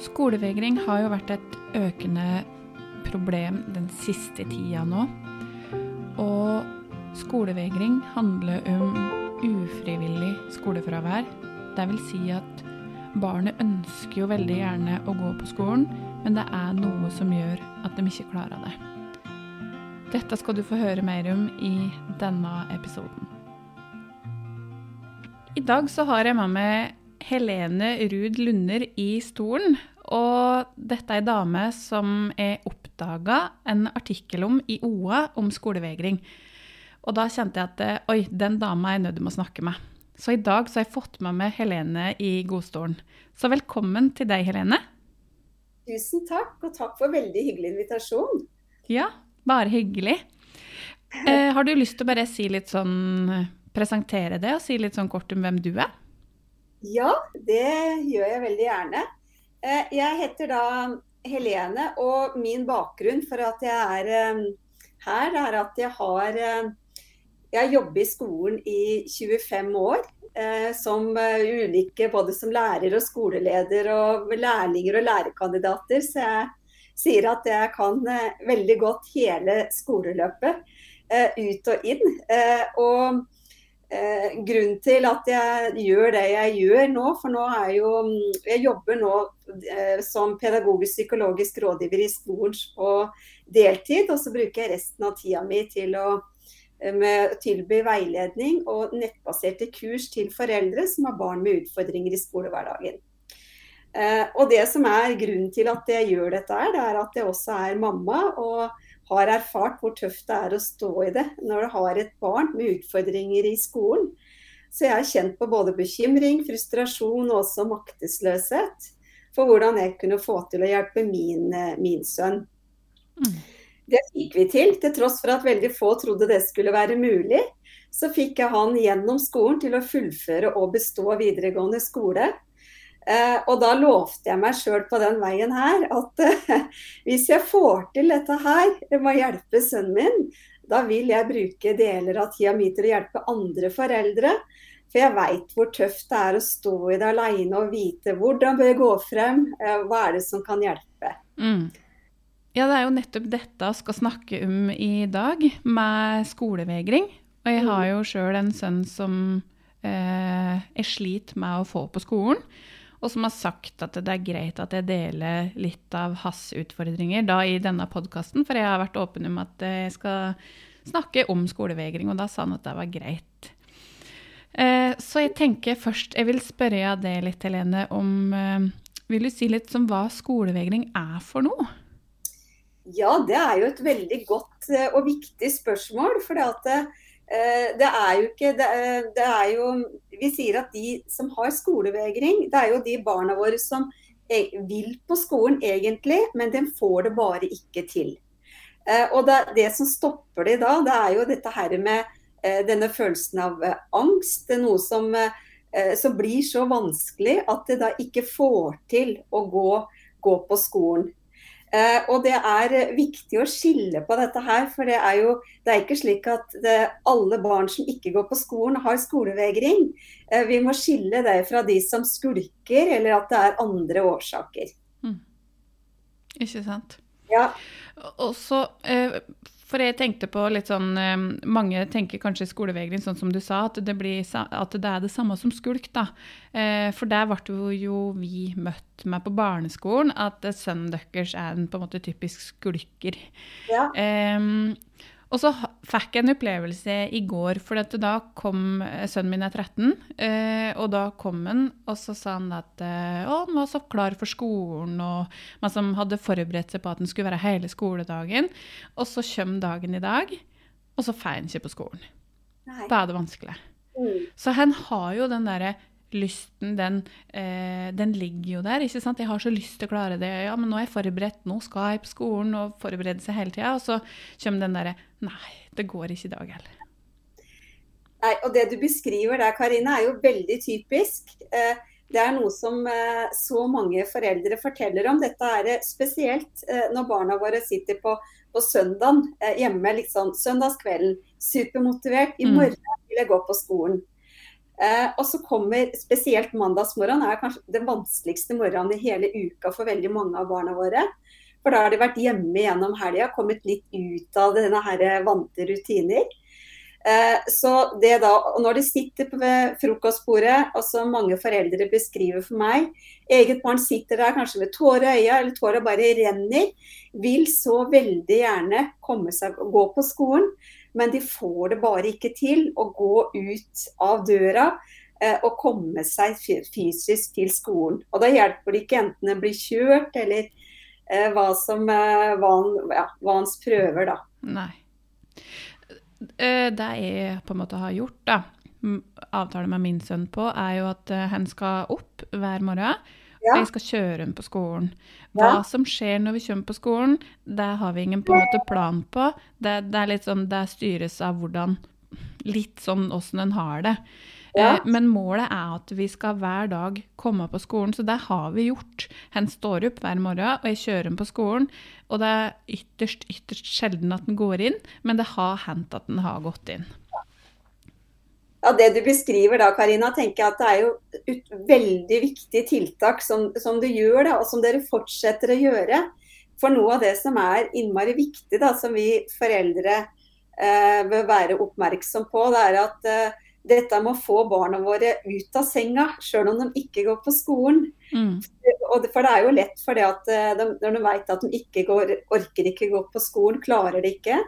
Skolevegring har jo vært et økende problem den siste tida nå. Og skolevegring handler om ufrivillig skolefravær. Det vil si at barnet ønsker jo veldig gjerne å gå på skolen, men det er noe som gjør at de ikke klarer det. Dette skal du få høre mer om i denne episoden. I dag så har jeg med meg Helene Ruud Lunder i stolen. Og dette er ei dame som er oppdaga en artikkel om i OA om skolevegring. Og da kjente jeg at oi, den dama er jeg nødt til å snakke med. Så i dag så har jeg fått med meg Helene i godstolen. Så velkommen til deg, Helene. Tusen takk, og takk for veldig hyggelig invitasjon. Ja, bare hyggelig. Eh, har du lyst til å bare si litt sånn Presentere det og si litt sånn kort om hvem du er? Ja, det gjør jeg veldig gjerne. Eh, jeg heter da Helene, og min bakgrunn for at jeg er eh, her, er at jeg har eh, Jeg har jobbet i skolen i 25 år. Som ulike, både som lærer og skoleleder og lærlinger og lærerkandidater. Så jeg sier at jeg kan veldig godt hele skoleløpet ut og inn. Og eh, grunnen til at jeg gjør det jeg gjør nå, for nå er jo Jeg jobber nå eh, som pedagogisk psykologisk rådgiver i skolen på deltid, og så bruker jeg resten av tida mi til å eh, med tilby veiledning og nettbaserte kurs til foreldre som har barn med utfordringer i skolehverdagen. Eh, og Det som er grunnen til at jeg gjør dette, er, det er at jeg også er mamma. og har erfart hvor tøft det er å stå i det når du har et barn med utfordringer i skolen. Så jeg har kjent på både bekymring, frustrasjon og også maktesløshet for hvordan jeg kunne få til å hjelpe min, eh, min sønn. Mm. Det fikk vi til, til tross for at veldig få trodde det skulle være mulig. Så fikk jeg han gjennom skolen til å fullføre og bestå videregående skole. Eh, og da lovte jeg meg sjøl på den veien her at eh, hvis jeg får til dette her med å hjelpe sønnen min, da vil jeg bruke deler av tida mi til å hjelpe andre foreldre. For jeg veit hvor tøft det er å stå i det aleine og vite hvordan bør jeg gå frem, eh, hva er det som kan hjelpe. Mm. Ja, det er jo nettopp dette vi skal snakke om i dag, med skolevegring. Og jeg har mm. jo sjøl en sønn som eh, jeg sliter med å få på skolen og som har sagt at det er greit at jeg deler litt av hans utfordringer da i denne podkasten, for jeg har vært åpen om at jeg skal snakke om skolevegring, og da sa han at det var greit. Eh, så jeg tenker først Jeg vil spørre deg litt, Helene, om eh, Vil du si litt om hva skolevegring er for noe? Ja, det er jo et veldig godt eh, og viktig spørsmål. For det at det er jo ikke det, er, det, er jo Vi sier at de som har skolevegring, det er jo de barna våre som e, vil på skolen egentlig, men de får det bare ikke til. Eh, og det, det som stopper de da, det er jo dette her med denne følelsen av angst. Det er noe som, som blir så vanskelig at de da ikke får til å gå, gå på skolen. Eh, og det er viktig å skille på dette her, for det er jo det er ikke slik at det, alle barn som ikke går på skolen har skolevegring. Eh, vi må skille det fra de som skulker, eller at det er andre årsaker. Mm. Ikke sant. Ja. Og så, eh, for jeg tenkte på litt sånn eh, Mange tenker kanskje skolevegring, sånn som du sa, at det, blir, at det er det samme som skulk. da. Eh, for der ble jo vi møtt med på barneskolen at sønnen deres er en på en måte typisk skulker. Ja. Um, og så fikk jeg en opplevelse i går, for da kom eh, sønnen min er 13. Eh, og da kom han, og så sa han at eh, å, han var så klar for skolen, og man som hadde forberedt seg på at han skulle være hele skoledagen. Og så kommer dagen i dag, og så får han ikke på skolen. Nei. Da er det vanskelig. Mm. Så han har jo den derre lysten, den, eh, den, ligger jo der. ikke sant? Jeg har så lyst til å klare det. Ja, men nå er jeg forberedt, nå skal jeg på skolen og forberede seg hele tida. Og så kommer den derre Nei, det går ikke i dag heller. Nei, og Det du beskriver der, Karine, er jo veldig typisk. Eh, det er noe som eh, så mange foreldre forteller om. Dette er spesielt eh, når barna våre sitter på, på søndagen hjemme, liksom søndagskvelden. Supermotivert. I mm. morgen vil jeg gå på skolen. Eh, og så kommer spesielt mandagsmorgen er kanskje den vanskeligste morgenen i hele uka for veldig mange av barna våre. For da har de vært hjemme gjennom helga, kommet litt ut av denne her vante rutiner. Eh, så det da, og Når de sitter ved frokostbordet, og som mange foreldre beskriver for meg Eget barn sitter der kanskje med tårer i øya, eller tåra bare renner. Vil så veldig gjerne komme seg gå på skolen, men de får det bare ikke til å gå ut av døra eh, og komme seg fysisk til skolen. Og Da hjelper det ikke enten en blir kjørt eller eh, hva, som, eh, hva, han, ja, hva hans prøver, da. Nei. Det jeg på en måte har gjort, da, avtale med min sønn på, er jo at han skal opp hver morgen. Ja. Jeg skal kjøre henne på skolen. Hva ja. som skjer når vi kommer på skolen, det har vi ingen på en måte plan på. Det, det er litt sånn, det styres av hvordan Litt sånn åssen en har det. Ja. Eh, men målet er at vi skal hver dag komme på skolen, så det har vi gjort. Han står opp hver morgen, og jeg kjører ham på skolen. Og det er ytterst, ytterst sjelden at den går inn, men det har hendt at den har gått inn. Ja, Det du beskriver da, Karina, tenker jeg at det er jo et veldig viktig tiltak som, som, du gjør, da, og som dere fortsetter å gjøre. For noe av det som er innmari viktig, da, som vi foreldre eh, bør være oppmerksom på, det er at eh, dette med å få barna våre ut av senga, sjøl om de ikke går på skolen. Mm. for det er jo lett for det at eh, de, når de vet at de ikke går, orker ikke gå på skolen, klarer det ikke,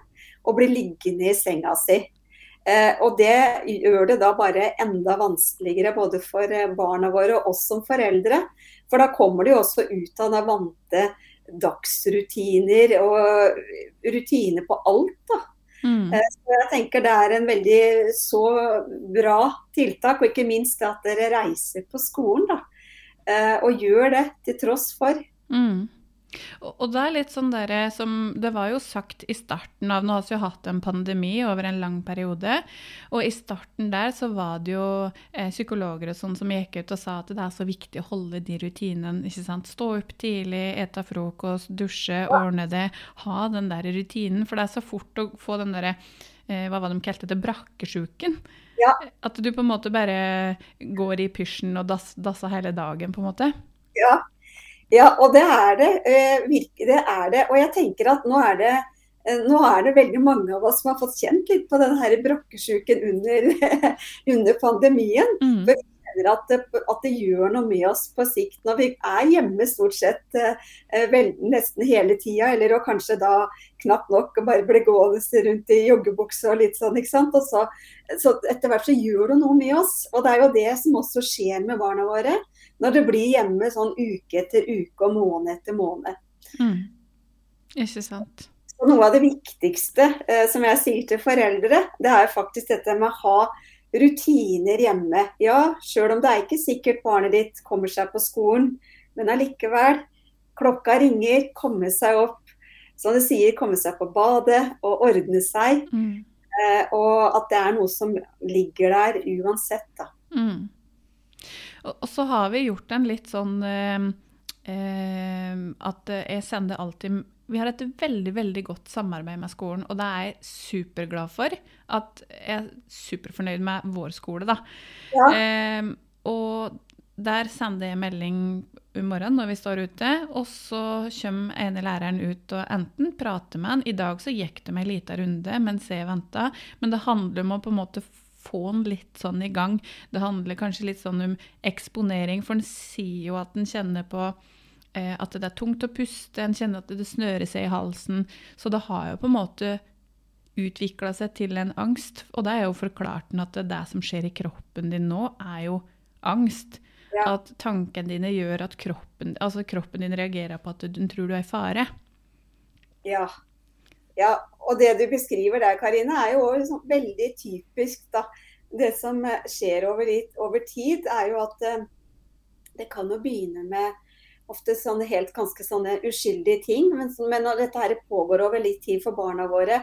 og blir liggende i senga si. Eh, og Det gjør det da bare enda vanskeligere både for eh, barna våre og oss som foreldre. For da kommer de også ut av vante dagsrutiner og rutiner på alt. da. Mm. Eh, så jeg tenker Det er en veldig så bra tiltak, og ikke minst at dere reiser på skolen. da, Og gjør det til tross for. Mm. Og det er litt sånn der, som Det var jo sagt i starten av Nå har vi jo hatt en pandemi over en lang periode. Og i starten der så var det jo eh, psykologer og sånn som gikk ut og sa at det er så viktig å holde de rutinene. ikke sant? Stå opp tidlig, ete frokost, dusje, ordne det. Ha den der rutinen. For det er så fort å få den derre eh, Hva var det de kalte det? Brakkesjuken. Ja. At du på en måte bare går i pysjen og dass, dasser hele dagen, på en måte. Ja, ja, og det er det. Eh, det er det. Og jeg tenker at nå er det, eh, nå er det veldig mange av oss som har fått kjent litt på denne brokkesjuken under, under pandemien. Mm. For vi mener at det, at det, gjør noe med oss på sikt når vi er hjemme stort sett eh, vel, nesten hele tida. Eller og kanskje da knapt nok bare ble gående rundt i joggebukse og litt sånn. ikke sant? Og så, så etter hvert så gjør det noe med oss. Og det er jo det som også skjer med barna våre når det blir hjemme sånn uke etter uke og måned etter måned. Mm. Ikke sant. Så noe av det viktigste eh, som jeg sier til foreldre, det er faktisk dette med å ha rutiner hjemme. Ja, sjøl om det er ikke sikkert barnet ditt kommer seg på skolen, men allikevel. Klokka ringer, komme seg opp. Som det sier, komme seg på badet og ordne seg. Mm. Eh, og at det er noe som ligger der uansett, da. Mm. Og, så har vi gjort en litt sånn eh, eh, at jeg sender alltid Vi har et veldig veldig godt samarbeid med skolen, og det er jeg superglad for. At jeg er superfornøyd med vår skole, da. Ja. Eh, og der sender jeg melding om morgenen når vi står ute, og så kommer ene læreren ut og enten prater med han. I dag så gikk med en liten runde mens jeg venta, men det handler om å på en måte få den litt sånn i gang. Det handler kanskje litt sånn om eksponering, for en sier jo at en kjenner på eh, at det er tungt å puste, en kjenner at det snører seg i halsen. Så det har jo på en måte utvikla seg til en angst. Og det er jo forklart den at det, det som skjer i kroppen din nå, er jo angst. Ja. At tankene dine gjør at kroppen, altså kroppen din reagerer på at du, du tror du er i fare. Ja. Ja, og det du beskriver der, Karine, er jo også veldig typisk. da. Det som eh, skjer over, litt, over tid, er jo at uh, det kan jo begynne med ofte sånne helt ganske sånne uskyldige ting. Men, men når dette her pågår over litt tid for barna våre,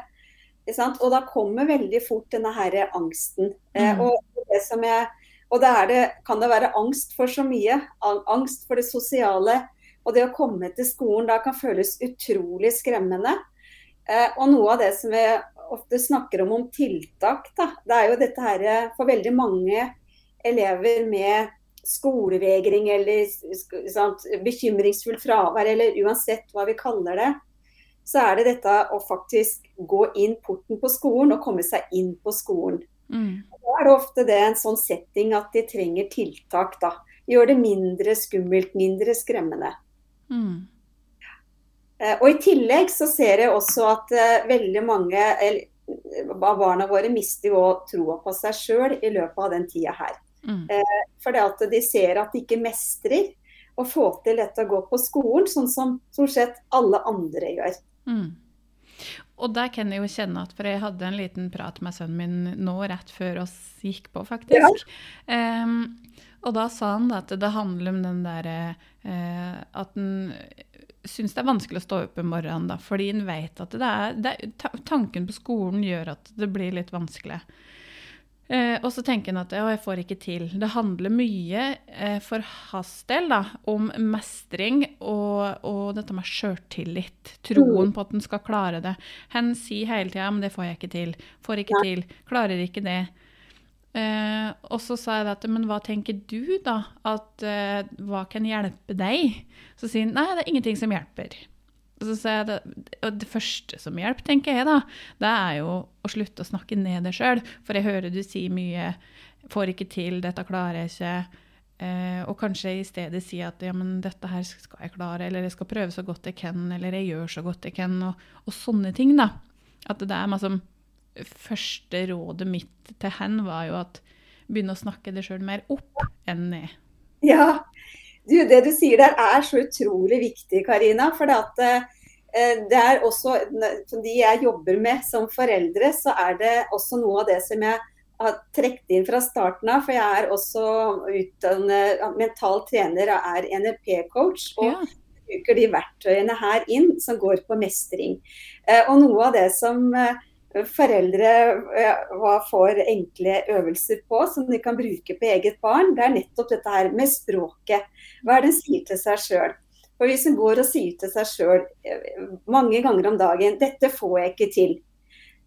og da kommer veldig fort denne her angsten. Eh, mm. og det som jeg, og det, det kan det være angst for så mye. Angst for det sosiale. Og det å komme til skolen da kan føles utrolig skremmende. Eh, og noe av det som vi ofte snakker om om tiltak, da, det er jo dette her eh, For veldig mange elever med skolevegring eller sant, bekymringsfull fravær, eller uansett hva vi kaller det, så er det dette å faktisk gå inn porten på skolen og komme seg inn på skolen. Mm. Da er det ofte det en sånn setting at de trenger tiltak. da. Gjør det mindre skummelt, mindre skremmende. Mm. Eh, og I tillegg så ser jeg også at uh, veldig mange av barna våre mister jo troa på seg sjøl i løpet av den tida her. Mm. For fordi at de ser at de ikke mestrer å få til dette å gå på skolen, sånn som stort sett alle andre gjør. Mm. Og der kan jeg jo kjenne at For jeg hadde en liten prat med sønnen min nå rett før oss gikk på, faktisk. Ja. Um, og da sa han at det handler om den derre uh, At han syns det er vanskelig å stå opp om morgenen, da, fordi han vet at det er, det er, tanken på skolen gjør at det blir litt vanskelig. Eh, og så tenker han at å, jeg får ikke til. Det handler mye eh, for hans del da, om mestring og, og dette med sjøltillit. Troen på at en skal klare det. Han sier hele tida men det får jeg ikke til. Får ikke til. Klarer ikke det. Eh, og så sa jeg dette men hva tenker du, da? At eh, hva kan hjelpe deg? Så sier han nei, det er ingenting som hjelper. Og Så sier jeg det, det første som hjelper, tenker jeg, da, det er jo å slutte å snakke ned deg sjøl. For jeg hører du sier mye 'får ikke til', 'dette klarer jeg ikke'. Eh, og kanskje i stedet si at 'ja, men dette her skal jeg klare', eller 'jeg skal prøve så godt jeg kan', eller 'jeg gjør så godt jeg kan', og, og sånne ting, da. At det er meg liksom Første rådet mitt til hen var jo at begynne å snakke deg sjøl mer opp enn ned. Ja, du, det du sier der er så utrolig viktig, Karina. For det, eh, det er også De jeg jobber med som foreldre, så er det også noe av det som jeg har trukket inn fra starten av. For jeg er også utdannet mental trener og er NLP-coach. og ja. bruker de verktøyene her inn som går på mestring. Eh, og noe av det som eh, foreldre får enkle øvelser på som de kan bruke på eget barn, det er nettopp dette her med språket. Hva er det en sier til seg sjøl? For Hvis en går og sier til seg sjøl eh, mange ganger om dagen 'dette får jeg ikke til',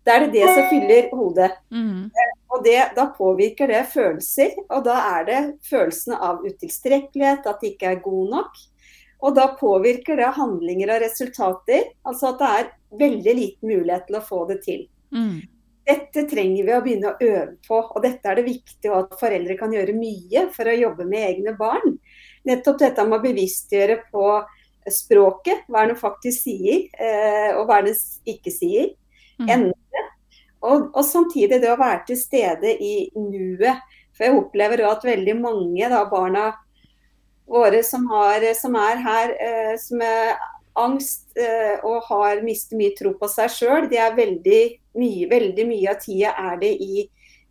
da er det det som fyller hodet. Mm. Og det, Da påvirker det følelser, og da er det følelsene av utilstrekkelighet, at det ikke er god nok. Og da påvirker det handlinger og resultater. Altså at det er veldig liten mulighet til å få det til. Mm. Dette trenger vi å begynne å øve på, og dette er det viktig at foreldre kan gjøre mye for å jobbe med egne barn. Nettopp dette med å bevisstgjøre på språket, hva det faktisk sier, eh, og hva det ikke sier. Mm. Endre. Og, og, samtidig det å være til stede i nuet. For jeg opplever at veldig mange da, barna våre som, har, som er her, eh, som er angst eh, og har mistet mye tro på seg sjøl, det er veldig mye, veldig mye av tida er det i,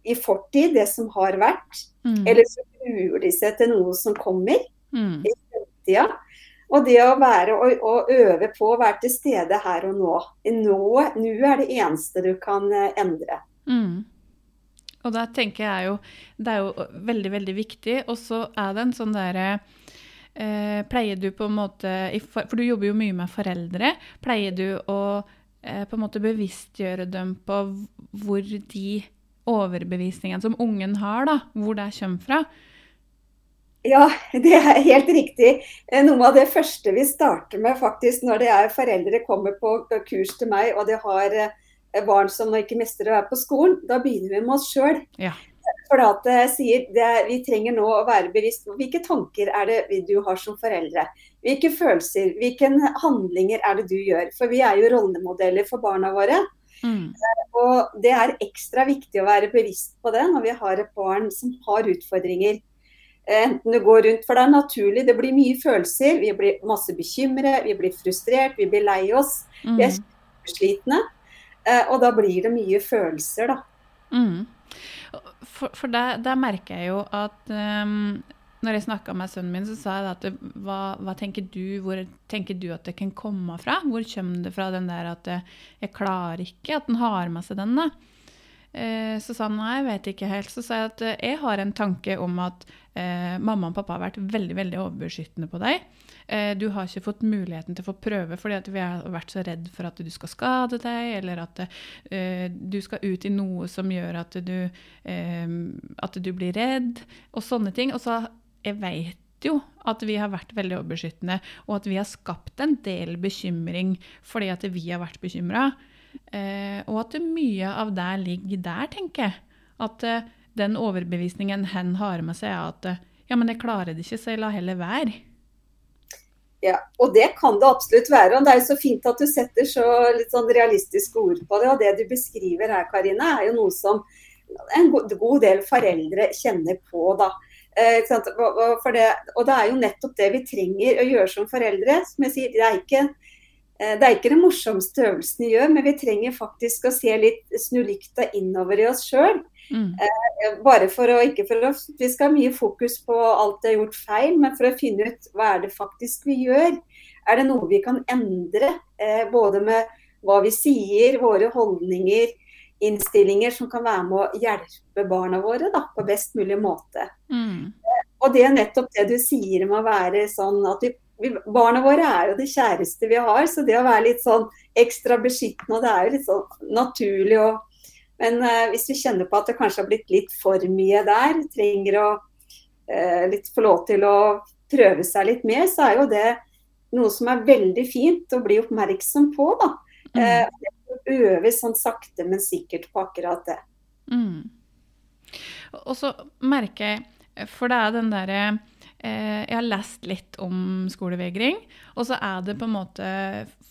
i fortid, det som har vært. Mm. Eller så gruer de seg til noe som kommer mm. i fremtida. Og det å være og, og, øve på å være til stede her og nå. Nå, nå er det eneste du kan eh, endre. Mm. Og da tenker jeg jo Det er jo veldig, veldig viktig. Og så er det en sånn derre eh, Pleier du på en måte For du jobber jo mye med foreldre. Pleier du å eh, på en måte bevisstgjøre dem på hvor de overbevisningene som ungen har, da, hvor det kommer fra? Ja, det er helt riktig. Eh, noe av det første vi starter med faktisk når det er foreldre kommer på kurs til meg og de har eh, barn som ikke mestrer å være på skolen, da begynner vi med oss sjøl. Ja. For at jeg sier det, Vi trenger nå å være bevisst på hvilke tanker er det du har som foreldre. Hvilke følelser, hvilke handlinger er det du gjør. For vi er jo rollemodeller for barna våre. Mm. Og Det er ekstra viktig å være bevisst på det når vi har et barn som har utfordringer. Enten du går rundt, for det er naturlig, det blir mye følelser. Vi blir masse bekymret, vi blir frustrert, vi blir lei oss. Mm. Vi er slitne. Eh, og da blir det mye følelser, da. Mm. For, for der, der, merker jeg jo at um, når jeg snakka med sønnen min, så sa jeg at hva, hva, tenker du, hvor tenker du at det kan komme fra? Hvor kommer det fra den der at jeg klarer ikke, at den har med seg den? Eh, så sa han nei, jeg vet ikke helt. Så sa jeg at jeg har en tanke om at eh, mamma og pappa har vært veldig veldig overbeskyttende på deg. Eh, du har ikke fått muligheten til å få prøve fordi vi har vært så redd for at du skal skade deg, eller at eh, du skal ut i noe som gjør at du, eh, at du blir redd, og sånne ting. Og så jeg vet jo at vi har vært veldig overbeskyttende, og at vi har skapt en del bekymring fordi at vi har vært bekymra. Og at mye av det ligger der, tenker jeg. At den overbevisningen hen har med seg, er at ja, men jeg klarer det ikke, så jeg lar heller være. Ja, og det kan det absolutt være. og Det er jo så fint at du setter så litt sånn realistiske ord på det. Og det du beskriver her, Karine, er jo noe som en god del foreldre kjenner på. da. Eh, det, og det er jo nettopp det vi trenger å gjøre som foreldre. Som jeg sier, det er ikke eh, det er ikke den morsomste øvelsen vi gjør, men vi trenger faktisk å se litt, snu lykta innover i oss sjøl. Mm. Eh, bare for å ikke for å, Vi skal ha mye fokus på alt det er gjort feil, men for å finne ut hva er det faktisk vi gjør. Er det noe vi kan endre? både med hva vi sier, våre holdninger, innstillinger som kan være med å hjelpe barna våre da, på best mulig måte. Mm. Og det er nettopp det du sier med å være sånn at vi, vi, Barna våre er jo det kjæreste vi har, så det å være litt sånn ekstra beskyttende, det er jo litt sånn naturlig. Og, men uh, hvis vi kjenner på at det kanskje har blitt litt for mye der, trenger å uh, litt få lov til å prøve seg litt mer, så er jo det noe som er veldig fint å bli oppmerksom på. da. Mm. Uh, øve sånn sakte, men sikkert på akkurat det. Mm. Og så merker jeg, for det er den derre eh, Jeg har lest litt om skolevegring, og så er det på en måte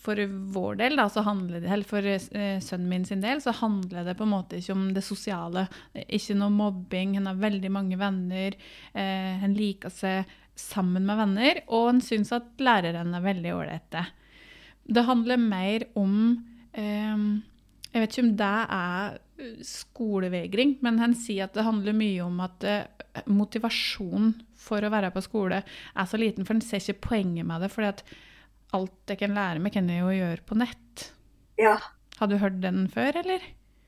for vår del, da, det, eller for eh, sønnen min sin del, så handler det på en måte ikke om det sosiale. Ikke noe mobbing. Han har veldig mange venner. Eh, han liker seg sammen med venner, og han syns at læreren er veldig ålreite. Det handler mer om jeg vet ikke om det er eh, skolevegring, men han sier at det handler mye om at motivasjonen for å være på skole er så liten, for den ser ikke poenget med det. fordi at alt jeg kan lære meg, kan jeg jo gjøre på nett. Ja. Har du hørt den før, eller?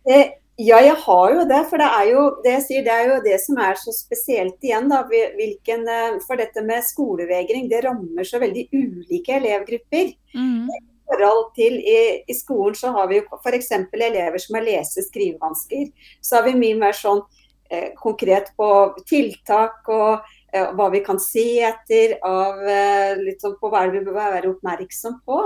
Eh, ja, jeg har jo det. For det er jo det jeg sier, det er jo det som er så spesielt igjen. da, hvilken, eh, For dette med skolevegring, det rammer så veldig ulike elevgrupper. Mm forhold til i, i, skolen så har vi jo f.eks. elever som har lese- og skrivevansker. Så har vi mye mer sånn eh, konkret på tiltak og hva vi kan se etter av eh, sånn på hva vi bør være oppmerksom på.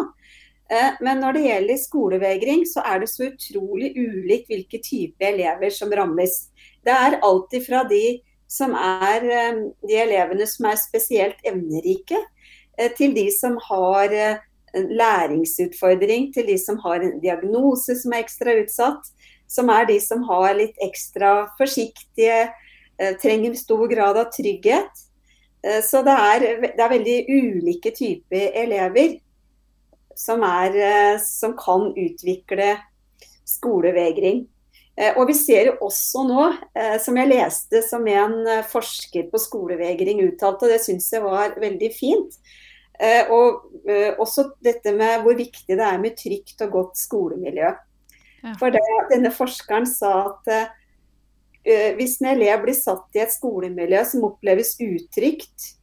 Eh, men når det gjelder skolevegring, så er det så utrolig ulikt hvilke type elever som rammes. Det er alltid fra de som er eh, de elevene som er spesielt evnerike, eh, til de som har læringsutfordring til de som har en diagnose som er ekstra utsatt. Som er de som har litt ekstra forsiktige, eh, trenger stor grad av trygghet. Eh, så det er, det er veldig ulike typer elever som, er, eh, som kan utvikle skolevegring. Og vi ser jo også nå, som jeg leste som en forsker på skolevegring uttalte, og det syns jeg var veldig fint, Eh, og eh, også dette med hvor viktig det er med trygt og godt skolemiljø. Ja. For det, denne forskeren sa at hvis en elev blir satt i et skolemiljø som oppleves utrygt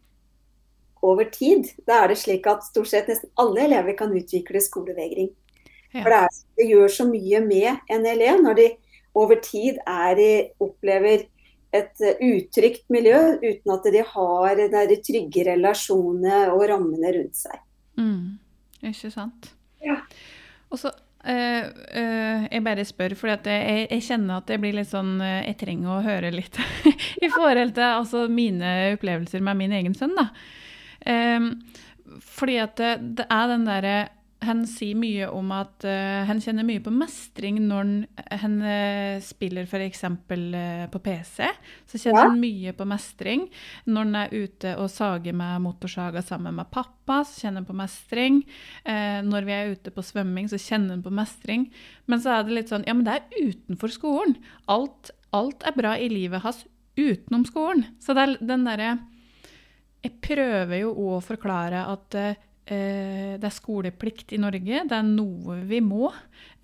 over tid, da er det slik at stort sett nesten alle elever kan utvikle skolevegring. Ja. For det, er, det, gjør så mye med en elev når de over tid er, opplever et eh, utrygt miljø uten at de har de trygge relasjonene og rammene rundt seg. Mm, ikke sant. Ja. Og så Uh, jeg bare spør, for jeg, jeg, kjenner at jeg blir litt sånn uh, Jeg trenger å høre litt i forhold til altså, mine opplevelser med min egen sønn. da. fordi at det, det er den derre han sier mye om at uh, han kjenner mye på mestring når han uh, spiller f.eks. Uh, på PC. Så kjenner ja. han mye på mestring. Når han er ute og sager med motorsaga sammen med pappa, så kjenner han på mestring. Uh, når vi er ute på svømming, så kjenner han på mestring. Men så er det litt sånn Ja, men det er utenfor skolen. Alt, alt er bra i livet hans utenom skolen. Så det er den derre Jeg prøver jo å forklare at Eh, det er skoleplikt i Norge. Det er noe vi må.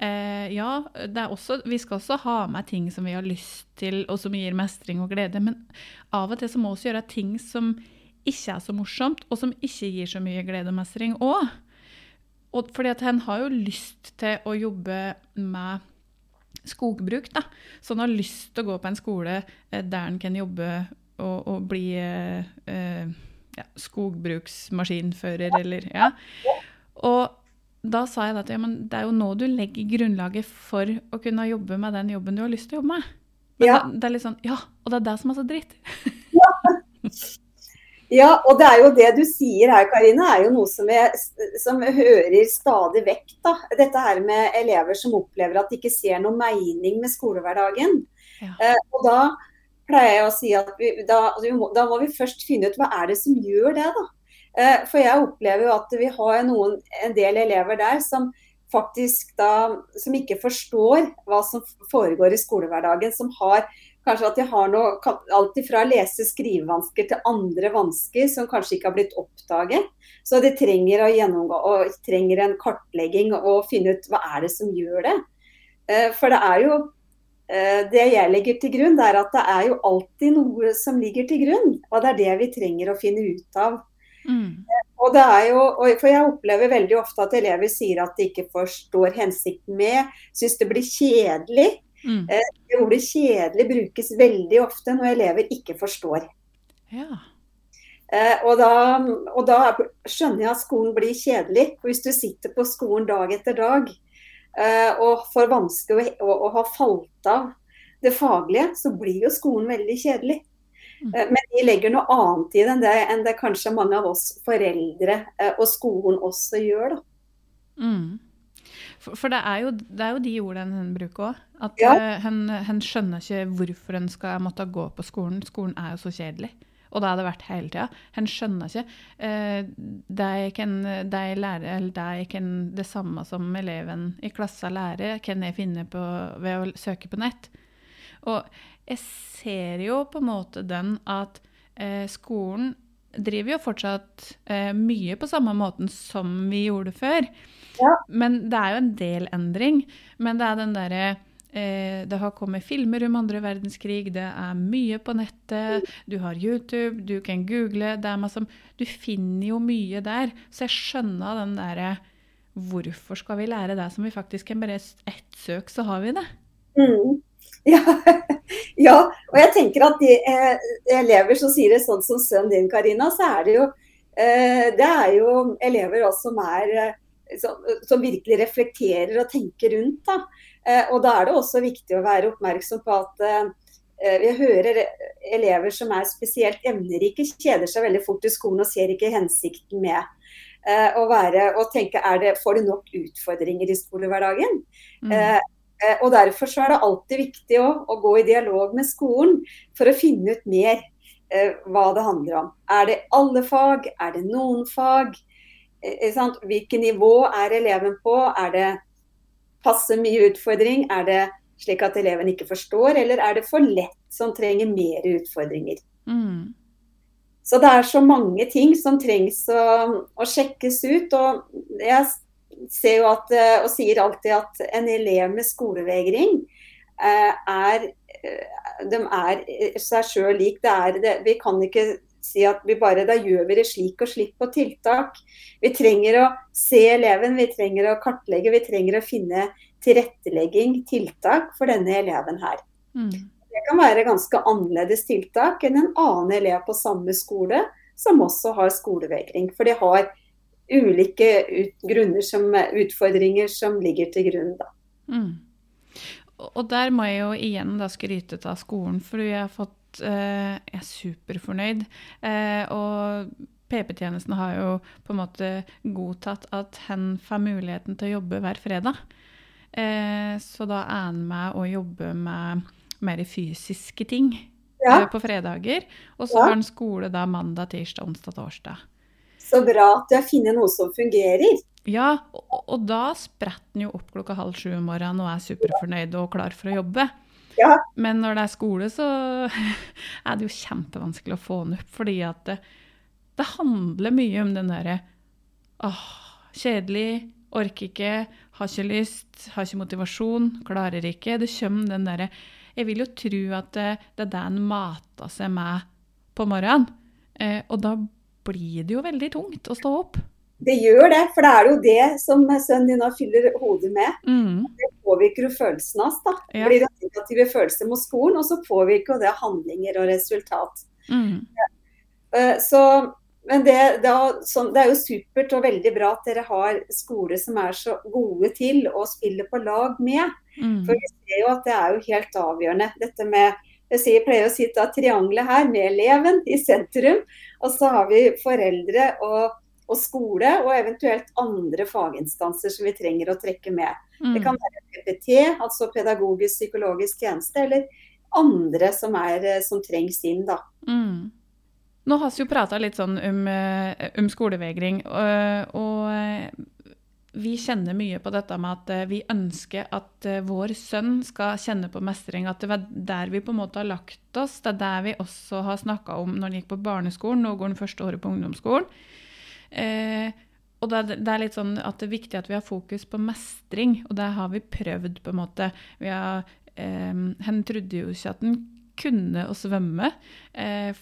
Eh, ja, også, vi skal også ha med ting som vi har lyst til, og som gir mestring og glede. Men av og til så må vi gjøre ting som ikke er så morsomt, og som ikke gir så mye glede og mestring òg. Og fordi at han har jo lyst til å jobbe med skogbruk, da. Så han har lyst til å gå på en skole eh, der han kan jobbe og, og bli eh, eh, ja, skogbruksmaskinfører, eller Ja. Og da sa jeg at ja, det er jo nå du legger grunnlaget for å kunne jobbe med den jobben du har lyst til å jobbe med. Men Ja. det, det er litt sånn Ja, og det er det som er så dritt. Ja, og det er jo det du sier her, Karina, er jo noe som jeg som jeg hører stadig vekk. da. Dette her med elever som opplever at de ikke ser noe mening med skolehverdagen. Ja. Eh, og da pleier jeg å si at vi, da, altså, vi må, da må vi først finne ut hva er det som gjør det, da. Eh, for jeg opplever jo at vi har noen, en del elever der som faktisk da, som ikke forstår hva som foregår i skolehverdagen. Som har kanskje at de har noe, alt fra lese- skrivevansker til andre vansker som kanskje ikke har blitt oppdaget. Så de trenger å gjennomgå og trenger en kartlegging og finne ut hva er det som gjør det. Eh, For det er jo det jeg legger til grunn, det er at det er jo alltid noe som ligger til grunn. Og det er det vi trenger å finne ut av. Mm. Og det er jo, for Jeg opplever veldig ofte at elever sier at de ikke forstår hensikten med, syns det blir kjedelig. Mm. Det ordet kjedelig brukes veldig ofte når elever ikke forstår. Ja. Eh, og, da, og da skjønner jeg at skolen blir kjedelig. Hvis du sitter på skolen dag etter dag eh, og får vansker og, og har falt av det faglige, så blir jo skolen veldig kjedelig. Mm. Eh, men de legger noe annet i det enn det, enn det kanskje mange av oss foreldre eh, og skolen også gjør. Mm. For, for det, er jo, det er jo de ordene hun bruker òg. At Ja. eh, hun skjønner ikke hvorfor hun skal måtte gå på skolen. Skolen er jo så kjedelig. Og det har det vært hele tida. Han skjønner ikke. Det, ikke en, det, er lærer, er ikke en, det samme som eleven i klassa lærer, kan jeg finne på ved å søke på nett. Og jeg ser jo på en måte den at eh, skolen driver jo fortsatt eh, mye på samme måten som vi gjorde før. Ja. Men det er jo en del endring. Men det er den derre Det har kommet filmer om andre verdenskrig, det er mye på nettet. Du har YouTube, du kan google. Det er masse, du finner jo mye der. Så jeg skjønner den derre Hvorfor skal vi lære det som vi faktisk kan bare ett søk, så har vi det? Mm. Ja. ja, og jeg tenker at de eh, elever som sier det sånn som sønnen din, Karina, så er det jo eh, Det er jo elever også som er eh, som, som virkelig reflekterer og tenker rundt. Da. Eh, og da er det også viktig å være oppmerksom på at eh, vi hører elever som er spesielt emnerike, kjeder seg veldig fort i skolen og ser ikke hensikten med eh, å være og tenke er det, får de nok utfordringer i skolehverdagen. Mm. Eh, Eh, Og Derfor så er det alltid viktig å, å gå i dialog med skolen for å finne ut mer eh, hva det handler om. Er det alle fag? Er det noen fag? Eh. Hvilket nivå er eleven på? Er det passe mye utfordring? Er det slik at eleven ikke forstår, eller er det for lett som trenger mer utfordringer? Mm. Så det er så mange ting som trengs å, å sjekkes ut. Og jeg ser jo at, eh, og sier alltid at en elev med skolevegring eh, er eh, De er seg sjøl lik. Det er det. Vi kan ikke si at vi bare da gjør vi det slik og slik på tiltak. Vi trenger å se eleven, vi trenger å kartlegge, vi trenger å finne tilrettelegging, tiltak for denne eleven her. Mm. Det kan være ganske annerledes tiltak enn en annen elev på samme skole som også har skolevegring. For de har ulike ut, som, utfordringer som ligger til grunn. Da. Mm. Og- der må jeg jo igjen da skryte av skolen, for jeg har fått Jeg er superfornøyd. Eh, og PP-tjenesten har jo på en måte godtatt at hen får muligheten til å jobbe hver fredag. Eh, så da er han med å jobbe med mer fysiske ting Ja. eh, på fredager. Og så Ja. har han skole da mandag, tirsdag, onsdag, torsdag. Så bra at du har funnet noe som fungerer. Ja, og, og da spretter han jo opp klokka halv sju om morgenen og er superfornøyd og klar for å jobbe. Ja. Men når det er skole, så er det jo kjempevanskelig å få den opp, fordi at det, det handler mye om den derre åh, kjedelig, orker ikke, har ikke lyst, har ikke motivasjon, klarer ikke. Det kommer den derre Jeg vil jo tro at det, det er det en mater seg med på morgenen. Eh, og da blir det jo veldig tungt å stå opp. Det gjør det, for det er jo det som sønnen din fyller hodet med. Mm. Det påvirker jo følelsen hans. da. Det blir det negative følelser mot skolen, og så påvirker jo det handlinger og resultat. Mm. Eh, Så, men det, sånn, det er jo supert og veldig bra at dere har skoler som er så gode til å spille på lag med. Mm. For vi ser jo at det er jo helt avgjørende. Dette med jeg pleier å si at triangelet her med eleven i sentrum, og så har vi foreldre og, og skole og eventuelt andre faginstanser som vi trenger å trekke med. Mm. Det kan være PPT, altså pedagogisk psykologisk tjeneste, eller andre som, er, eh, som trengs inn. da. Mm. Nå har vi jo prata litt sånn om, eh, om skolevegring, og, og eh, vi kjenner mye på dette med at vi ønsker at vår sønn skal kjenne på mestring. At det var der vi på en måte har lagt oss. Det er der vi også har snakka om når han gikk på barneskolen, nå går han første året på ungdomsskolen. Eh, og det, det er litt sånn at det er viktig at vi har fokus på mestring, og det har vi prøvd, på en måte. Vi har, eh, hen trodde jo ikke at han kunne å svømme. Eh,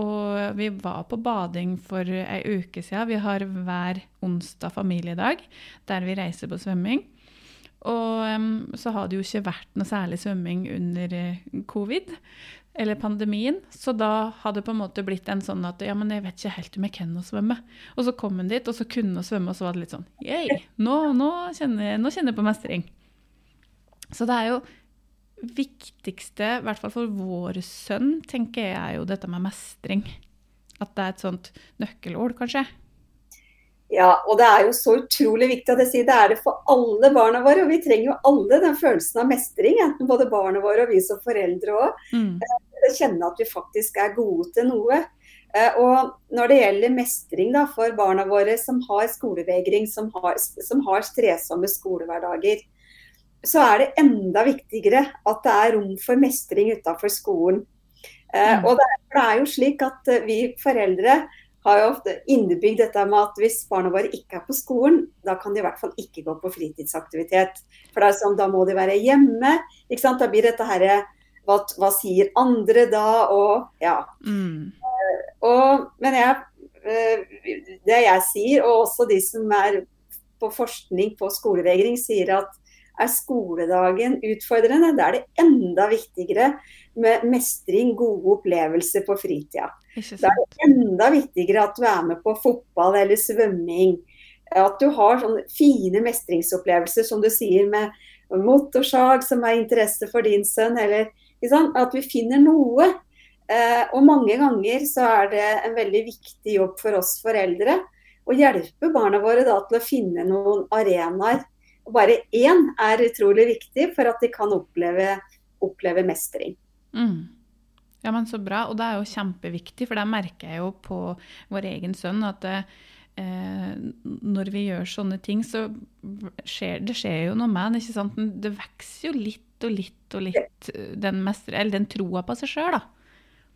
og vi var på bading for ei uke siden. Vi har hver onsdag familiedag der vi reiser på svømming. Og um, så har det jo ikke vært noe særlig svømming under eh, covid, eller pandemien. Så da hadde det på en måte blitt en sånn at ja, men jeg vet ikke helt om jeg kan å svømme. Og så kom hun dit, og så kunne hun svømme, og så var det litt sånn yeah, nå, nå, kjenner, jeg- nå kjenner jeg på mestring. Så det er jo viktigste, i hvert fall for vår sønn, tenker jeg er jo dette med mestring. At det er et sånt nøkkelord, kanskje. Ja, og det er jo så utrolig viktig at jeg sier det er det for alle barna våre. Og vi trenger jo alle den følelsen av mestring, enten både barna våre og vi som foreldre òg. Mm. Kjenne at vi faktisk er gode til noe. Eh, Og når det gjelder mestring da, for barna våre som har skolevegring, som har, som har strevsomme skolehverdager, så er det enda viktigere at det er rom for mestring utenfor skolen. Eh, Mm. Og det er, det er jo slik at eh, vi foreldre har jo ofte innebygd dette med at hvis barna våre ikke er på skolen, da kan de i hvert fall ikke gå på fritidsaktivitet. For er sånn, da må de være hjemme. ikke sant? Da blir dette herre hva, hva sier andre da? Og ja. Mm. Og, men jeg, eh, det jeg sier, og også de som er på forskning på skolevegring, sier at er skoledagen utfordrende, da er det enda viktigere med mestring, gode opplevelser på fritida. Da er det enda viktigere at du er med på fotball eller svømming. At du har sånne fine mestringsopplevelser, som du sier, med motorsag som er interesse for din sønn, eller? At vi finner noe. Eh, og mange ganger så er det en veldig viktig jobb for oss foreldre å hjelpe barna våre da, til å finne noen arenaer. Og bare én er utrolig viktig for at de kan oppleve, oppleve mestring. Mm. Ja, men så bra. Og det er jo kjempeviktig, for det merker jeg jo på vår egen sønn at eh, når vi gjør sånne ting, så skjer det skjer jo noe med han, ikke? Det vokser jo litt og litt og litt, eh, den, mestre, den troa på seg sjøl, da.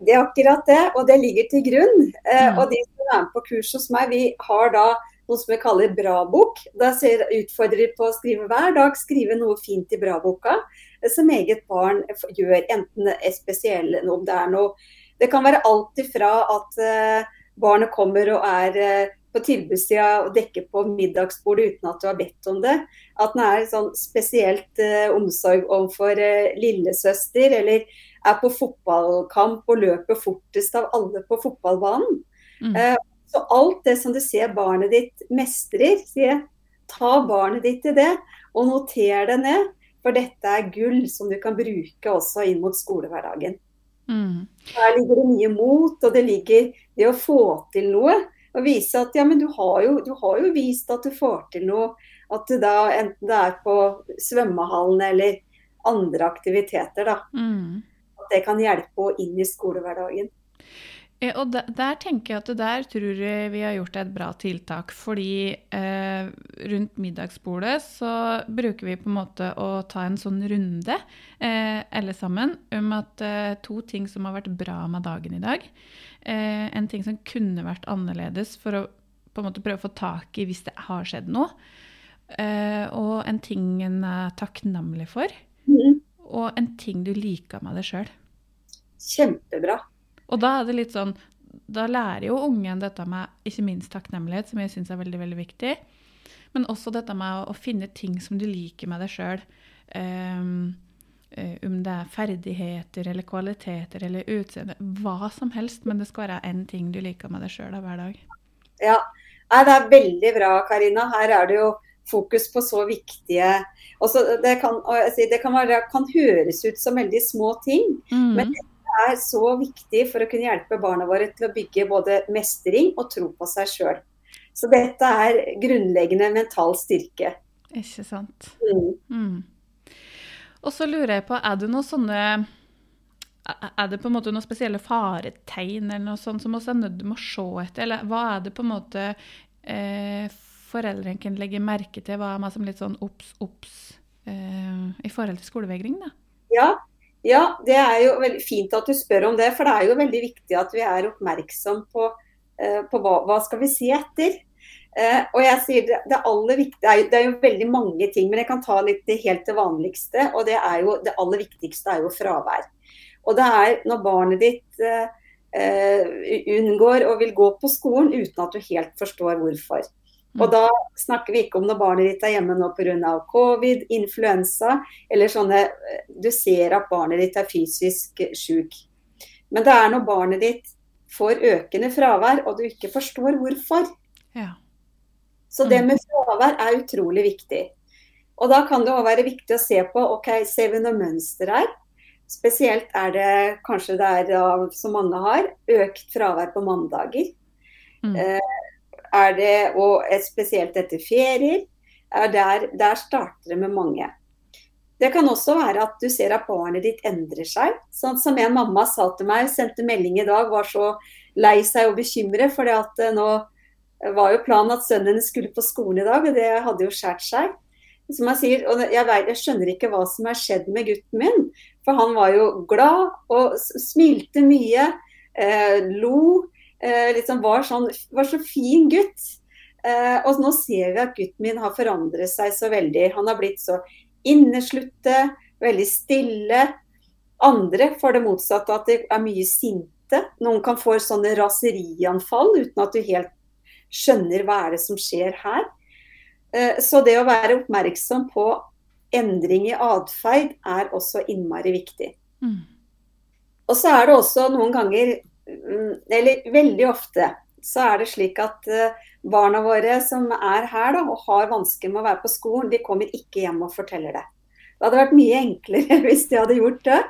Det er akkurat det, og det ligger til grunn. Eh, Mm. og de som er med på kurs hos meg, vi har da noe som vi kaller Bra-bok. Da ser, utfordrer på å skrive hver dag, skrive noe fint i Bra-boka eh, som eget barn gjør, enten spesiell, om det er noe Det kan være alt ifra at barnet kommer og er på tilbudssida og dekker på middagsbordet uten at du har bedt om det. At den er sånn spesielt eh, omsorg overfor eh, lillesøster, eller er på fotballkamp og løper fortest av alle på fotballbanen. Mm. Eh, Så alt det som du ser barnet ditt mestrer, sier ta barnet ditt til det, og noter det ned. For dette er gull som du kan bruke også inn mot skolehverdagen. Mm. Der ligger det mye mot, og det ligger det å få til noe. Og vise at ja, men du har jo, du har jo vist at du får til noe. At du da, enten det er på svømmehallen eller andre aktiviteter, da. Mm. At det kan hjelpe inn i skolehverdagen. Eh, Og der, der tenker jeg at det der tror jeg vi har gjort et bra tiltak. Fordi eh, rundt middagsbordet så bruker vi på en måte å ta en sånn runde eh, alle sammen om at eh, to ting som har vært bra med dagen i dag. Eh, en ting som kunne vært annerledes for å på en måte prøve å få tak i hvis det har skjedd noe. Eh, og en ting en er takknemlig for. Mm. Og en ting du liker med deg sjøl. Kjempebra. Og da er det litt sånn da lærer jo ungen dette med ikke minst takknemlighet, som jeg syns er veldig veldig viktig. Men også dette med å, å finne ting som du liker med deg sjøl. Um, uh, om det er ferdigheter eller kvaliteter eller utseende. Hva som helst, men det skal være én ting du liker med deg sjøl hver dag. Ja, det er veldig bra, Karina. Her er det jo fokus på så viktige også, det, kan, det kan, være, kan, høres ut som veldig små ting, mm. men det er så viktig for å kunne hjelpe barna våre til å bygge både mestring og tro på seg sjøl. Så dette er grunnleggende mental styrke. Ikke sant. Mm. Mm. Og så lurer jeg på, er det noen sånne er det på en måte noen spesielle faretegn eller noe sånt som vi er nødt til å se etter? Eller hva er det på en måte eh, foreldrene kan legge merke til? Hva er man som litt sånn obs, obs eh, i forhold til skolevegring? da? Ja, ja, det er jo veldig fint at du spør om det. For det er jo veldig viktig at vi er oppmerksom på, eh, på hva, hva skal vi si etter. Uh, og jeg sier det, det aller viktige, det er, det er, jo veldig mange ting, men jeg kan ta litt det helt det vanligste. Og det, er jo, det aller viktigste er jo fravær. Og det er når barnet ditt eh, unngår og vil gå på skolen uten at du helt forstår hvorfor. Og mm. da snakker vi ikke om når barnet ditt er hjemme nå pga. covid, influensa, eller sånne Du ser at barnet ditt er fysisk syk. Men det er når barnet ditt får økende fravær, og du ikke forstår hvorfor. Ja. Så det mm. med fravær er utrolig viktig. Og da kan det òg være viktig å se på ok, ser vi noe mønster her. Spesielt er det kanskje det er, som mange har, økt fravær på mandager. Mm. Eh, er det, og spesielt etter ferier. Der, der, starter det med mange. Det kan også være at du ser at barnet ditt endrer seg. Sånn som en mamma sa til meg, sendte melding i dag, var så lei seg og bekymret. For at nå var jo planen at sønnen hennes skulle på skolen i dag, og det hadde jo skåret seg. Som jeg sier, og jeg, jeg skjønner ikke hva som har skjedd med gutten min. For han var jo glad og smilte mye, eh, lo. Eh, liksom var, sånn, var så fin gutt. Eh, og nå ser vi at gutten min har forandret seg så veldig. Han har blitt så innesluttet, veldig stille. Andre får det motsatte, at de er mye sinte. Noen kan få sånne raserianfall uten at du helt skjønner hva er det som skjer her. Eh, så det å være oppmerksom på endring i atferd er også innmari viktig. Mm. Og så er det også noen ganger, mm, eller veldig ofte, så er det slik at eh, barna våre som er her da, og har vansker med å være på skolen, de kommer ikke hjem og forteller det. Det hadde vært mye enklere hvis de hadde gjort det.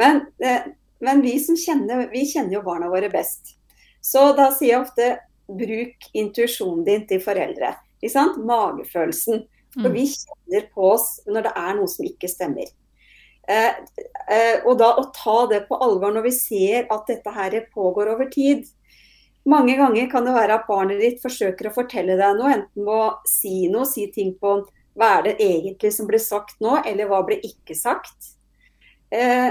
Men, eh, men vi som kjenner, vi kjenner jo barna våre best. Så da sier jeg ofte bruk intuisjonen din til foreldre. Magefølelsen. For mm. vi kjenner på oss når det er noe som ikke stemmer. Eh, eh, og da å ta det på alvor når vi ser at dette her pågår over tid. Mange ganger kan det være at barnet ditt forsøker å fortelle deg noe, enten ved å si noe, si ting på hva er det egentlig som ble sagt nå, eller hva ble ikke sagt. Eh,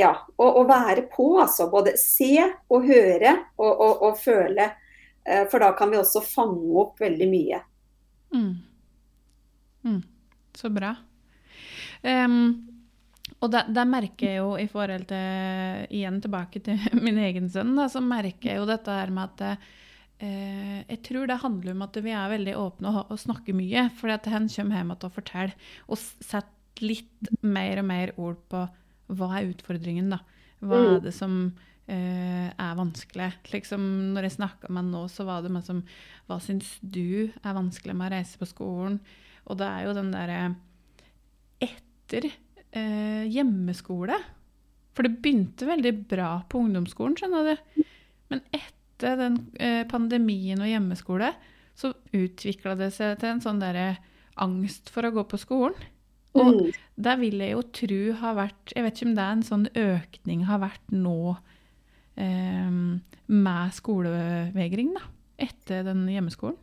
ja, og, være på, altså. Både se og høre og, og, og føle. Eh, for da kan vi også fange opp veldig mye. Mm. Mm. Så bra. Um, og det merker jeg jo i forhold til Igjen tilbake til min egen sønn, da, så merker jeg jo dette her med at eh, Jeg tror det handler om at vi er veldig åpne og, og snakker mye. For at han kommer hjem og forteller, og setter litt mer og mer ord på hva er utfordringen, da. Hva mm. er det som er vanskelig? Liksom, når jeg snakka med han nå, så var det meg som Hva syns du er vanskelig med å reise på skolen? Og det er jo den derre Etter eh, hjemmeskole For det begynte veldig bra på ungdomsskolen, skjønner du. Men etter den eh, pandemien og hjemmeskole så utvikla det seg til en sånn derre angst for å gå på skolen. Og mm. der vil jeg jo tro har vært Jeg vet ikke om det er en sånn økning har vært nå eh, med skolevegring, da. Etter den hjemmeskolen.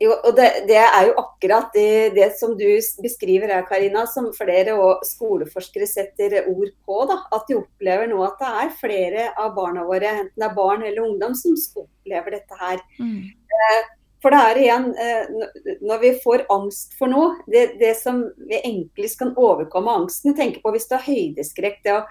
Jo, og det, det, er jo akkurat det, det, som du beskriver her, Karina, som flere skoleforskere setter ord på. Da, at de opplever nå at det er flere av barna våre, enten det er barn eller ungdom, som opplever dette her. Mm. Eh, for det er igjen, eh, når vi får angst for noe, det, det som vi enklest kan overkomme angsten Tenk på hvis du har høydeskrekk, det å,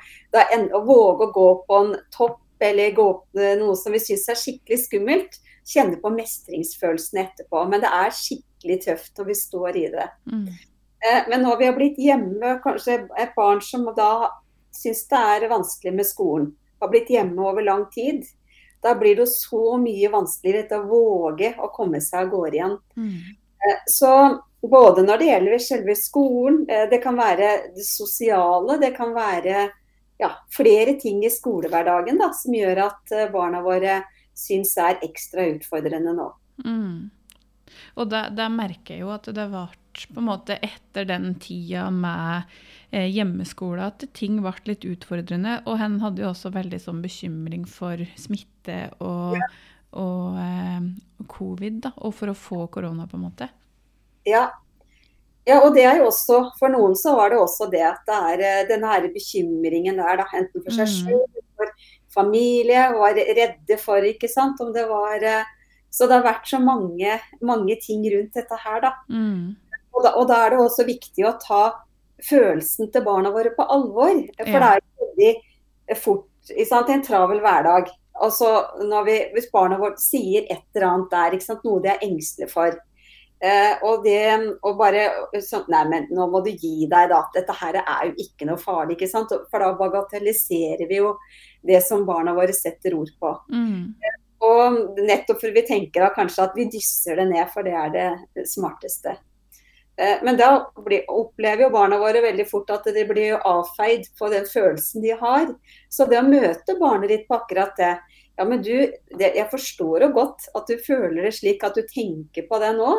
å våge å gå på en topp eller gå opp noe som vi syns er skikkelig skummelt, kjenne på mestringsfølelsen etterpå. Men det er skikkelig tøft når vi står i det. Mm. Eh, men når vi har blitt hjemme, kanskje et barn som da syns det er vanskelig med skolen, har blitt hjemme over lang tid, da blir det så mye vanskeligere å våge å komme seg av gårde igjen. Mm. Eh, så både når det gjelder selve skolen, eh, det kan være det sosiale, det kan være ja, flere ting i skolehverdagen da, som gjør at eh, barna våre syns er ekstra utfordrende nå. Mm. Og da, da, merker jeg jo at det ble på en måte etter den tida med eh, hjemmeskole at ting ble litt utfordrende. Og han hadde jo også veldig sånn bekymring for smitte og, ja. og eh, covid, da, og for å få korona, på en måte. Ja. ja. og det er jo også For noen så var det også det at det er eh, denne her bekymringen der, da, enten for seg mm. selv, for familie, var redde for, ikke sant. Om det var eh, Så det har vært så mange, mange ting rundt dette her, da. Mm. Og, da. og da er det også viktig å ta følelsen til barna våre på alvor. For ja. det er jo veldig fort i en travel hverdag. Altså, vi, hvis barna våre sier et eller annet der, noe de er engstelige for, Eh, og det å bare sånn, Nei, men nå må du gi deg, da. Dette her er jo ikke noe farlig. ikke sant? For da bagatelliserer vi jo det som barna våre setter ord på. Mm. Og nettopp for vi tenker da kanskje at vi dysser det ned, for det er det smarteste. Eh, men da opplever jo barna våre veldig fort at de blir avfeid på den følelsen de har. Så det å møte barnet ditt på akkurat det Ja, men du, det, jeg forstår jo godt at du føler det slik at du tenker på det nå.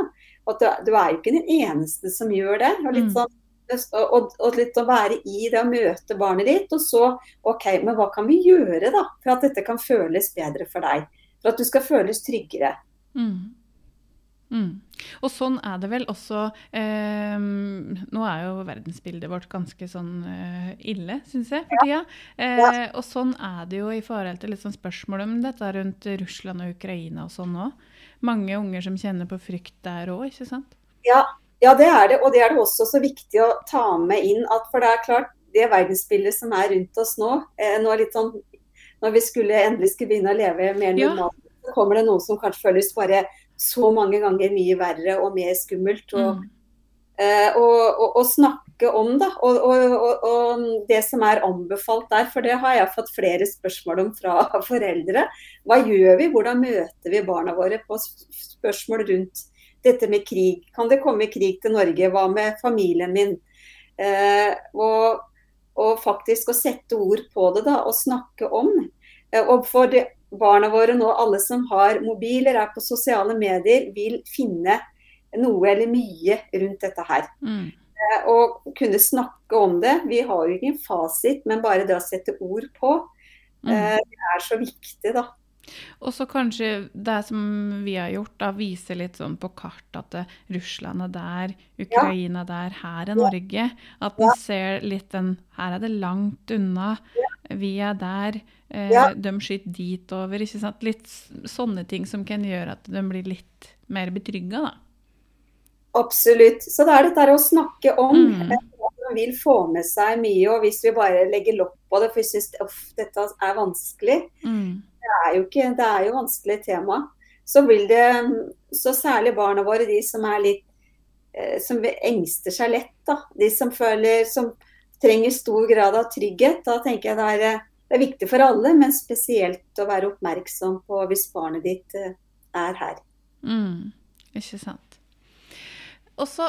At du, du, er jo ikke den eneste som gjør det. Og litt, mm. sånn, og, og litt å være i det å møte barnet ditt. Og så OK, men hva kan vi gjøre da for at dette kan føles bedre for deg? For at du skal føles tryggere. Mm. Mm. Og sånn er det vel også eh, Nå er jo verdensbildet vårt ganske sånn eh, ille, syns jeg, for tida. Eh, og sånn er det jo i forhold til sånn spørsmålet om dette rundt Russland og Ukraina og sånn òg mange unger som kjenner på frykt der òg, ikke sant? Ja, ja, det er det. Og det er det også så viktig å ta med inn at for det er klart, det verdensbildet som er rundt oss nå, eh, nå sånn, når vi skulle endelig skulle begynne å leve mer normalt, ja. så kommer det noen som kanskje føles bare så mange ganger mye verre og mer skummelt. Og, mm. eh, og, og, og snakke om da, og, det som er anbefalt der. For det har jeg fått flere spørsmål om fra foreldre. Hva gjør vi? Hvordan møter vi barna våre på spørsmål rundt dette med krig? Kan det komme krig til Norge? Hva med familien min? Eh, og, og, faktisk å sette ord på det da, og snakke om. Eh, og for det, barna våre nå, alle som har mobiler, er på sosiale medier, vil finne noe eller mye rundt dette her. Mm. Eh, og kunne snakke om det. Vi har jo ingen fasit, men bare det å sette ord på, mm. Eh, det er så viktig, da. Og så kanskje det som vi har gjort, da viser litt sånn på kart at det, Russland er der, Ukraina ja. der, her er Norge. At en ser litt den Her er det langt unna. Ja. Vi er der. Eh, ja. De skyter dit over. ikke sant? Litt sånne ting som kan gjøre at de blir litt mer betrygga, da. Absolutt. Så det er dette å snakke om. Mm. Man vil få med seg mye, og hvis vi bare legger lopp på det, for vi syns dette er vanskelig mm. det, er jo ikke, det er jo vanskelig tema. Så vil det, så særlig barna våre, de som er litt eh, som engster seg lett, da. De som føler som trenger stor grad av trygghet. Da tenker jeg det er eh, det er viktig for alle, men spesielt å være oppmerksom på hvis barnet ditt eh, er her. Mm, ikke sant. Og så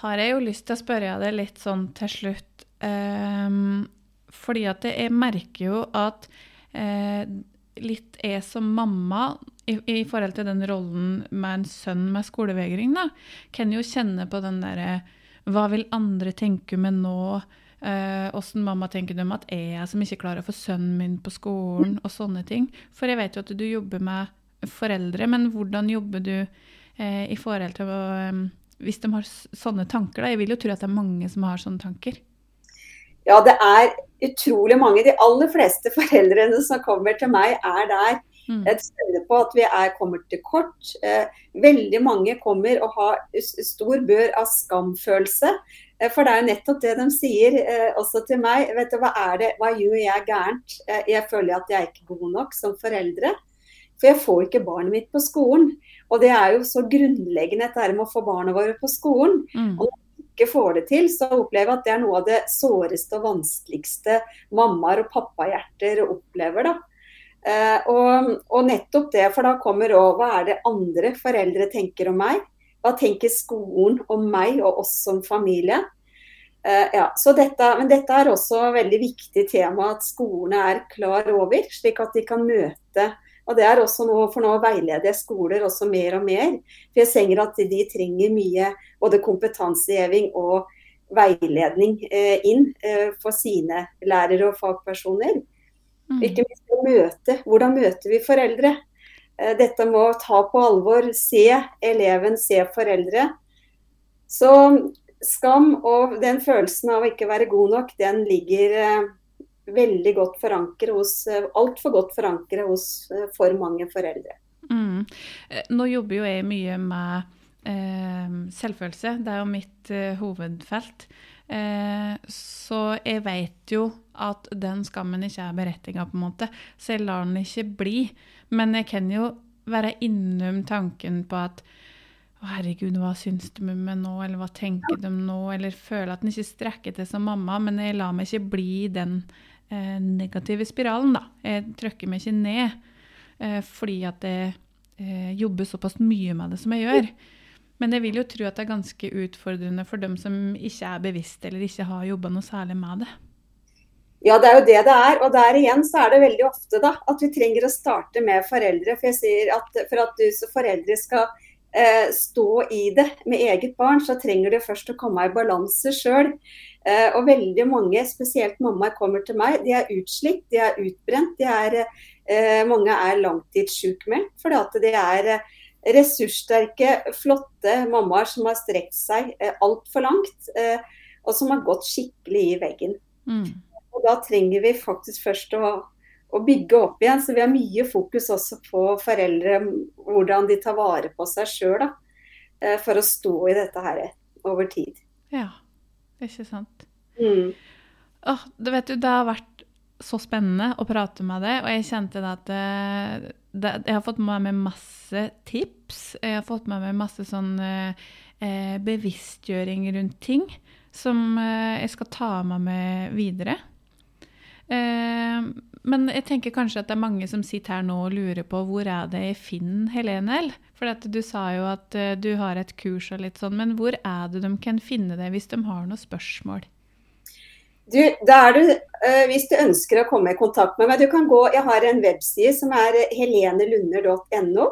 har jeg jo lyst til å spørre deg litt sånn til slutt. Um, fordi at jeg merker jo at uh, litt jeg som mamma, i, i, forhold til den rollen med en sønn med skolevegring, da, kan jo kjenne på den derre Hva vil andre tenke med nå? Åssen uh, mamma tenker du om at er jeg som ikke klarer å få sønnen min på skolen, og sånne ting. For jeg vet jo at du jobber med foreldre, men hvordan jobber du uh, i forhold til å um, Hvis de har sånne tanker, da? Jeg vil jo tro at det er mange som har sånne tanker. Ja, det er utrolig mange. De aller fleste foreldrene som kommer til meg, er der. Mm. Jeg kjenner på at vi er, kommer til kort. Eh, veldig mange kommer og har stor bør av skamfølelse. Eh, for det er jo nettopp det de sier eh, også til meg. vet du, Hva er det, hva gjør jeg gærent? Jeg føler at jeg er ikke god nok som foreldre. For jeg får ikke barnet mitt på skolen. Og det er jo så grunnleggende dette med å få barna våre på skolen. Mm. Og ikke får det til, så opplever jeg at det er noe av det såreste og vanskeligste mammaer og pappahjerter opplever. da. Eh, og, og, nettopp det, for da kommer òg hva er det andre foreldre tenker om meg? Hva tenker skolen om meg og oss som familie? Eh, ja, dette, men dette er også veldig viktig tema at skolene er klar over, slik at de kan møte og Det er også noe, for nå veileder jeg skoler også mer og mer. For jeg ser at de trenger mye både kompetanseheving og veiledning eh, inn for sine lærere og fagpersoner. Mm. Ikke minst å møte. Hvordan møter vi foreldre? Dette dette må ta på alvor. Se eleven, se foreldre. Så skam og den følelsen av å ikke være god nok, den ligger eh, veldig godt forankret hos eh, Altfor godt forankret hos eh, for mange foreldre. Mm. Eh, nå jobber jo jeg mye med eh, selvfølelse. Det er jo mitt eh, hovedfelt. Eh, så jeg vet jo at den skammen ikke er berettiga, på en måte. Så jeg lar den ikke bli. Men jeg kan jo være innom tanken på at å, herregud, hva syns de med meg nå, eller hva tenker de nå? Eller føler at den ikke strekker til som mamma, men jeg lar meg ikke bli den eh, negative spiralen, da. Jeg trykker meg ikke ned eh, fordi at jeg eh, jobber såpass mye med det som jeg gjør. Men jeg vil jo tro at det er ganske utfordrende for dem som ikke er bevisste eller ikke har jobba noe særlig med det. Ja, det er jo det det er. Og der igjen så er det veldig ofte da, at vi trenger å starte med foreldre. For jeg sier at for at du som foreldre skal eh, stå i det med eget barn, så trenger du først å komme i balanse sjøl. Eh, og veldig mange, spesielt mammaer, kommer til meg. De er utslitt, de er utbrent. De er, eh, mange er langtidssjukmeldt fordi at de er eh, ressurssterke, flotte mammaer som har strekt seg eh, altfor langt. Eh, og som har gått skikkelig i veggen. Mm. Og da trenger vi faktisk først å, å, bygge opp igjen. Så vi har mye fokus også på foreldre, hvordan de tar vare på seg sjøl. Eh, for å stå i dette her over tid. Ja. Ikke sant. Mm. Oh, det, vet du, det har vært så spennende å prate med deg, og jeg kjente at det, eh, det, jeg har fått med meg masse tips. Jeg har fått med meg masse sånn eh, bevisstgjøring rundt ting som eh, jeg skal ta med meg videre. Eh, men jeg tenker kanskje at det er mange som sitter her nå og lurer på hvor er det jeg finner Helene? For du sa jo at uh, du har et kurs og litt sånn, men hvor er det de kan finne det hvis de har noen spørsmål? Du, du, uh, Hvis du ønsker å komme i kontakt med meg, du kan gå, jeg har en webside som er helenelunder.no.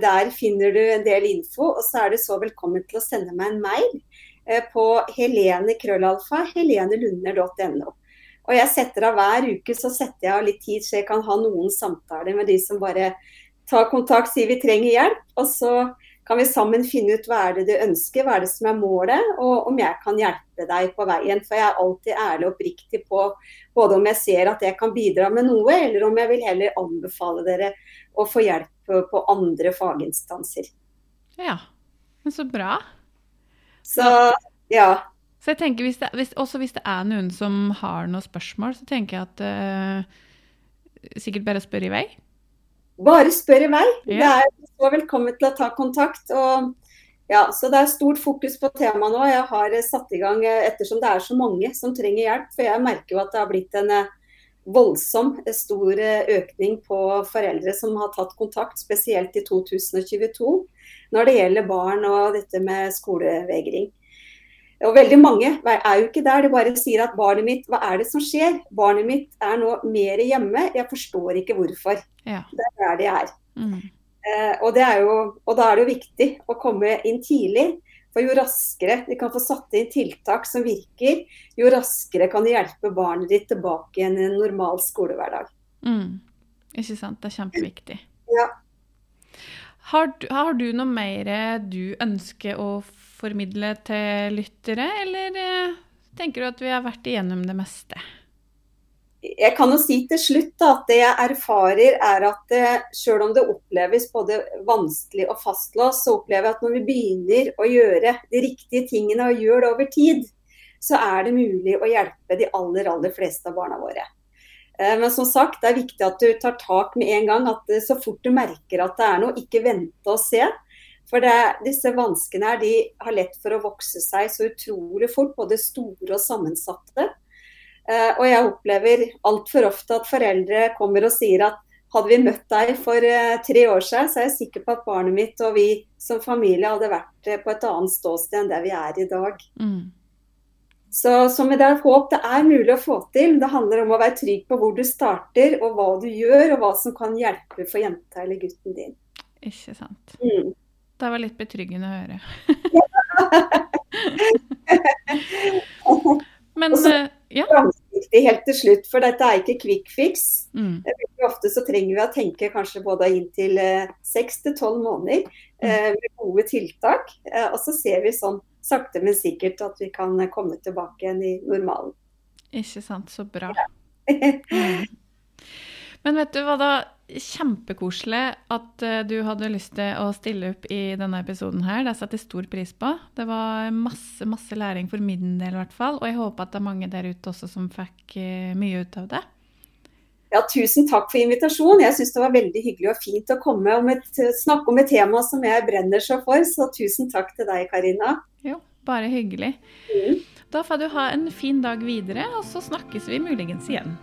Der finner du en del info, og så er du så velkommen til å sende meg en mail på helenekrøllalfa helenelunder.no. Og jeg setter av hver uke så setter jeg av litt tid, så jeg kan ha noen samtaler med de som bare tar kontakt, sier vi trenger hjelp. Og så kan vi sammen finne ut hva er det du ønsker, hva er det som er målet, og om jeg kan hjelpe deg på veien. For jeg er alltid ærlig og oppriktig på både om jeg ser at jeg kan bidra med noe, eller om jeg vil heller anbefale dere å få hjelp på andre faginstanser. Ja, men så bra. Så ja. Så jeg tenker, hvis det, hvis, Også hvis det er noen som har noen spørsmål, så tenker jeg at uh, Sikkert bare spør i vei? Bare spør i vei. Ja. Det er så velkommen til å ta kontakt. og ja, så Det er stort fokus på temaet nå. Jeg har satt i gang eh, ettersom det er så mange som trenger hjelp. For jeg merker jo at det har blitt en eh, voldsom stor økning på foreldre som har tatt kontakt, spesielt i 2022, når det gjelder barn og dette med skolevegring. Og veldig mange er jo ikke der. De bare sier at barnet mitt, hva er det som skjer? Barnet mitt er nå mer hjemme, jeg forstår ikke hvorfor. Ja. Det er der de er. Mm. Eh, og, er jo, og, da er det jo viktig å komme inn tidlig. For jo raskere de kan få satt inn tiltak som virker, jo raskere kan de hjelpe barnet ditt tilbake i en normal skolehverdag. Mm. Ikke sant. Det er kjempeviktig. Ja. Har, har du noe mer du ønsker å formidle til lyttere, eller eh, tenker du at vi har vært igjennom det meste? jeg kan jo si til slutt at det jeg erfarer er at uh, selv om det oppleves både vanskelig og fastlåst, så opplever jeg at når vi begynner å gjøre de riktige tingene og gjør det over tid, så er det mulig å hjelpe de aller, aller fleste av barna våre. Uh, men som sagt, det er viktig at du tar tak med en gang. at Så fort du merker at det er noe, ikke vente og se. For det, disse vanskene her, de har lett for å vokse seg så utrolig fort, både store og sammensatte. Eh, og jeg opplever altfor ofte at foreldre kommer og sier at hadde vi møtt deg for eh, tre år siden, så er jeg sikker på at barnet mitt og vi som familie hadde vært eh, på et annet ståsted enn der vi er i dag. Mm. Så, som med det håp det er mulig å få til. Det handler om å være trygg på hvor du starter, og hva du gjør, og hva som kan hjelpe for jenta eller gutten din. Ikke sant. Mm. Det var litt betryggende å høre. Men Også, ja. Helt til slutt, for dette er ikke quick fix. Mm. Ofte så trenger vi å tenke kanskje både inntil eh, seks til tolv måneder mm. eh, med gode tiltak. Eh, og så ser vi sånn sakte, men sikkert at vi kan komme tilbake igjen i normalen. Ikke sant. Så bra. Ja. mm. Men vet du hva da? Kjempekoselig at uh, du hadde lyst til å stille opp i denne episoden her. Det setter jeg stor pris på. Det var masse, masse læring for min del, i hvert fall. Og jeg håper at det er mange der ute også som fikk uh, mye ut av det. Ja, Tusen takk for invitasjonen. Jeg syns det var veldig hyggelig og fint å komme og snakke om et tema som jeg brenner så for. Så tusen takk til deg, Karina. Jo, bare hyggelig. Mm. Da får du ha en fin dag videre, og så snakkes vi muligens igjen.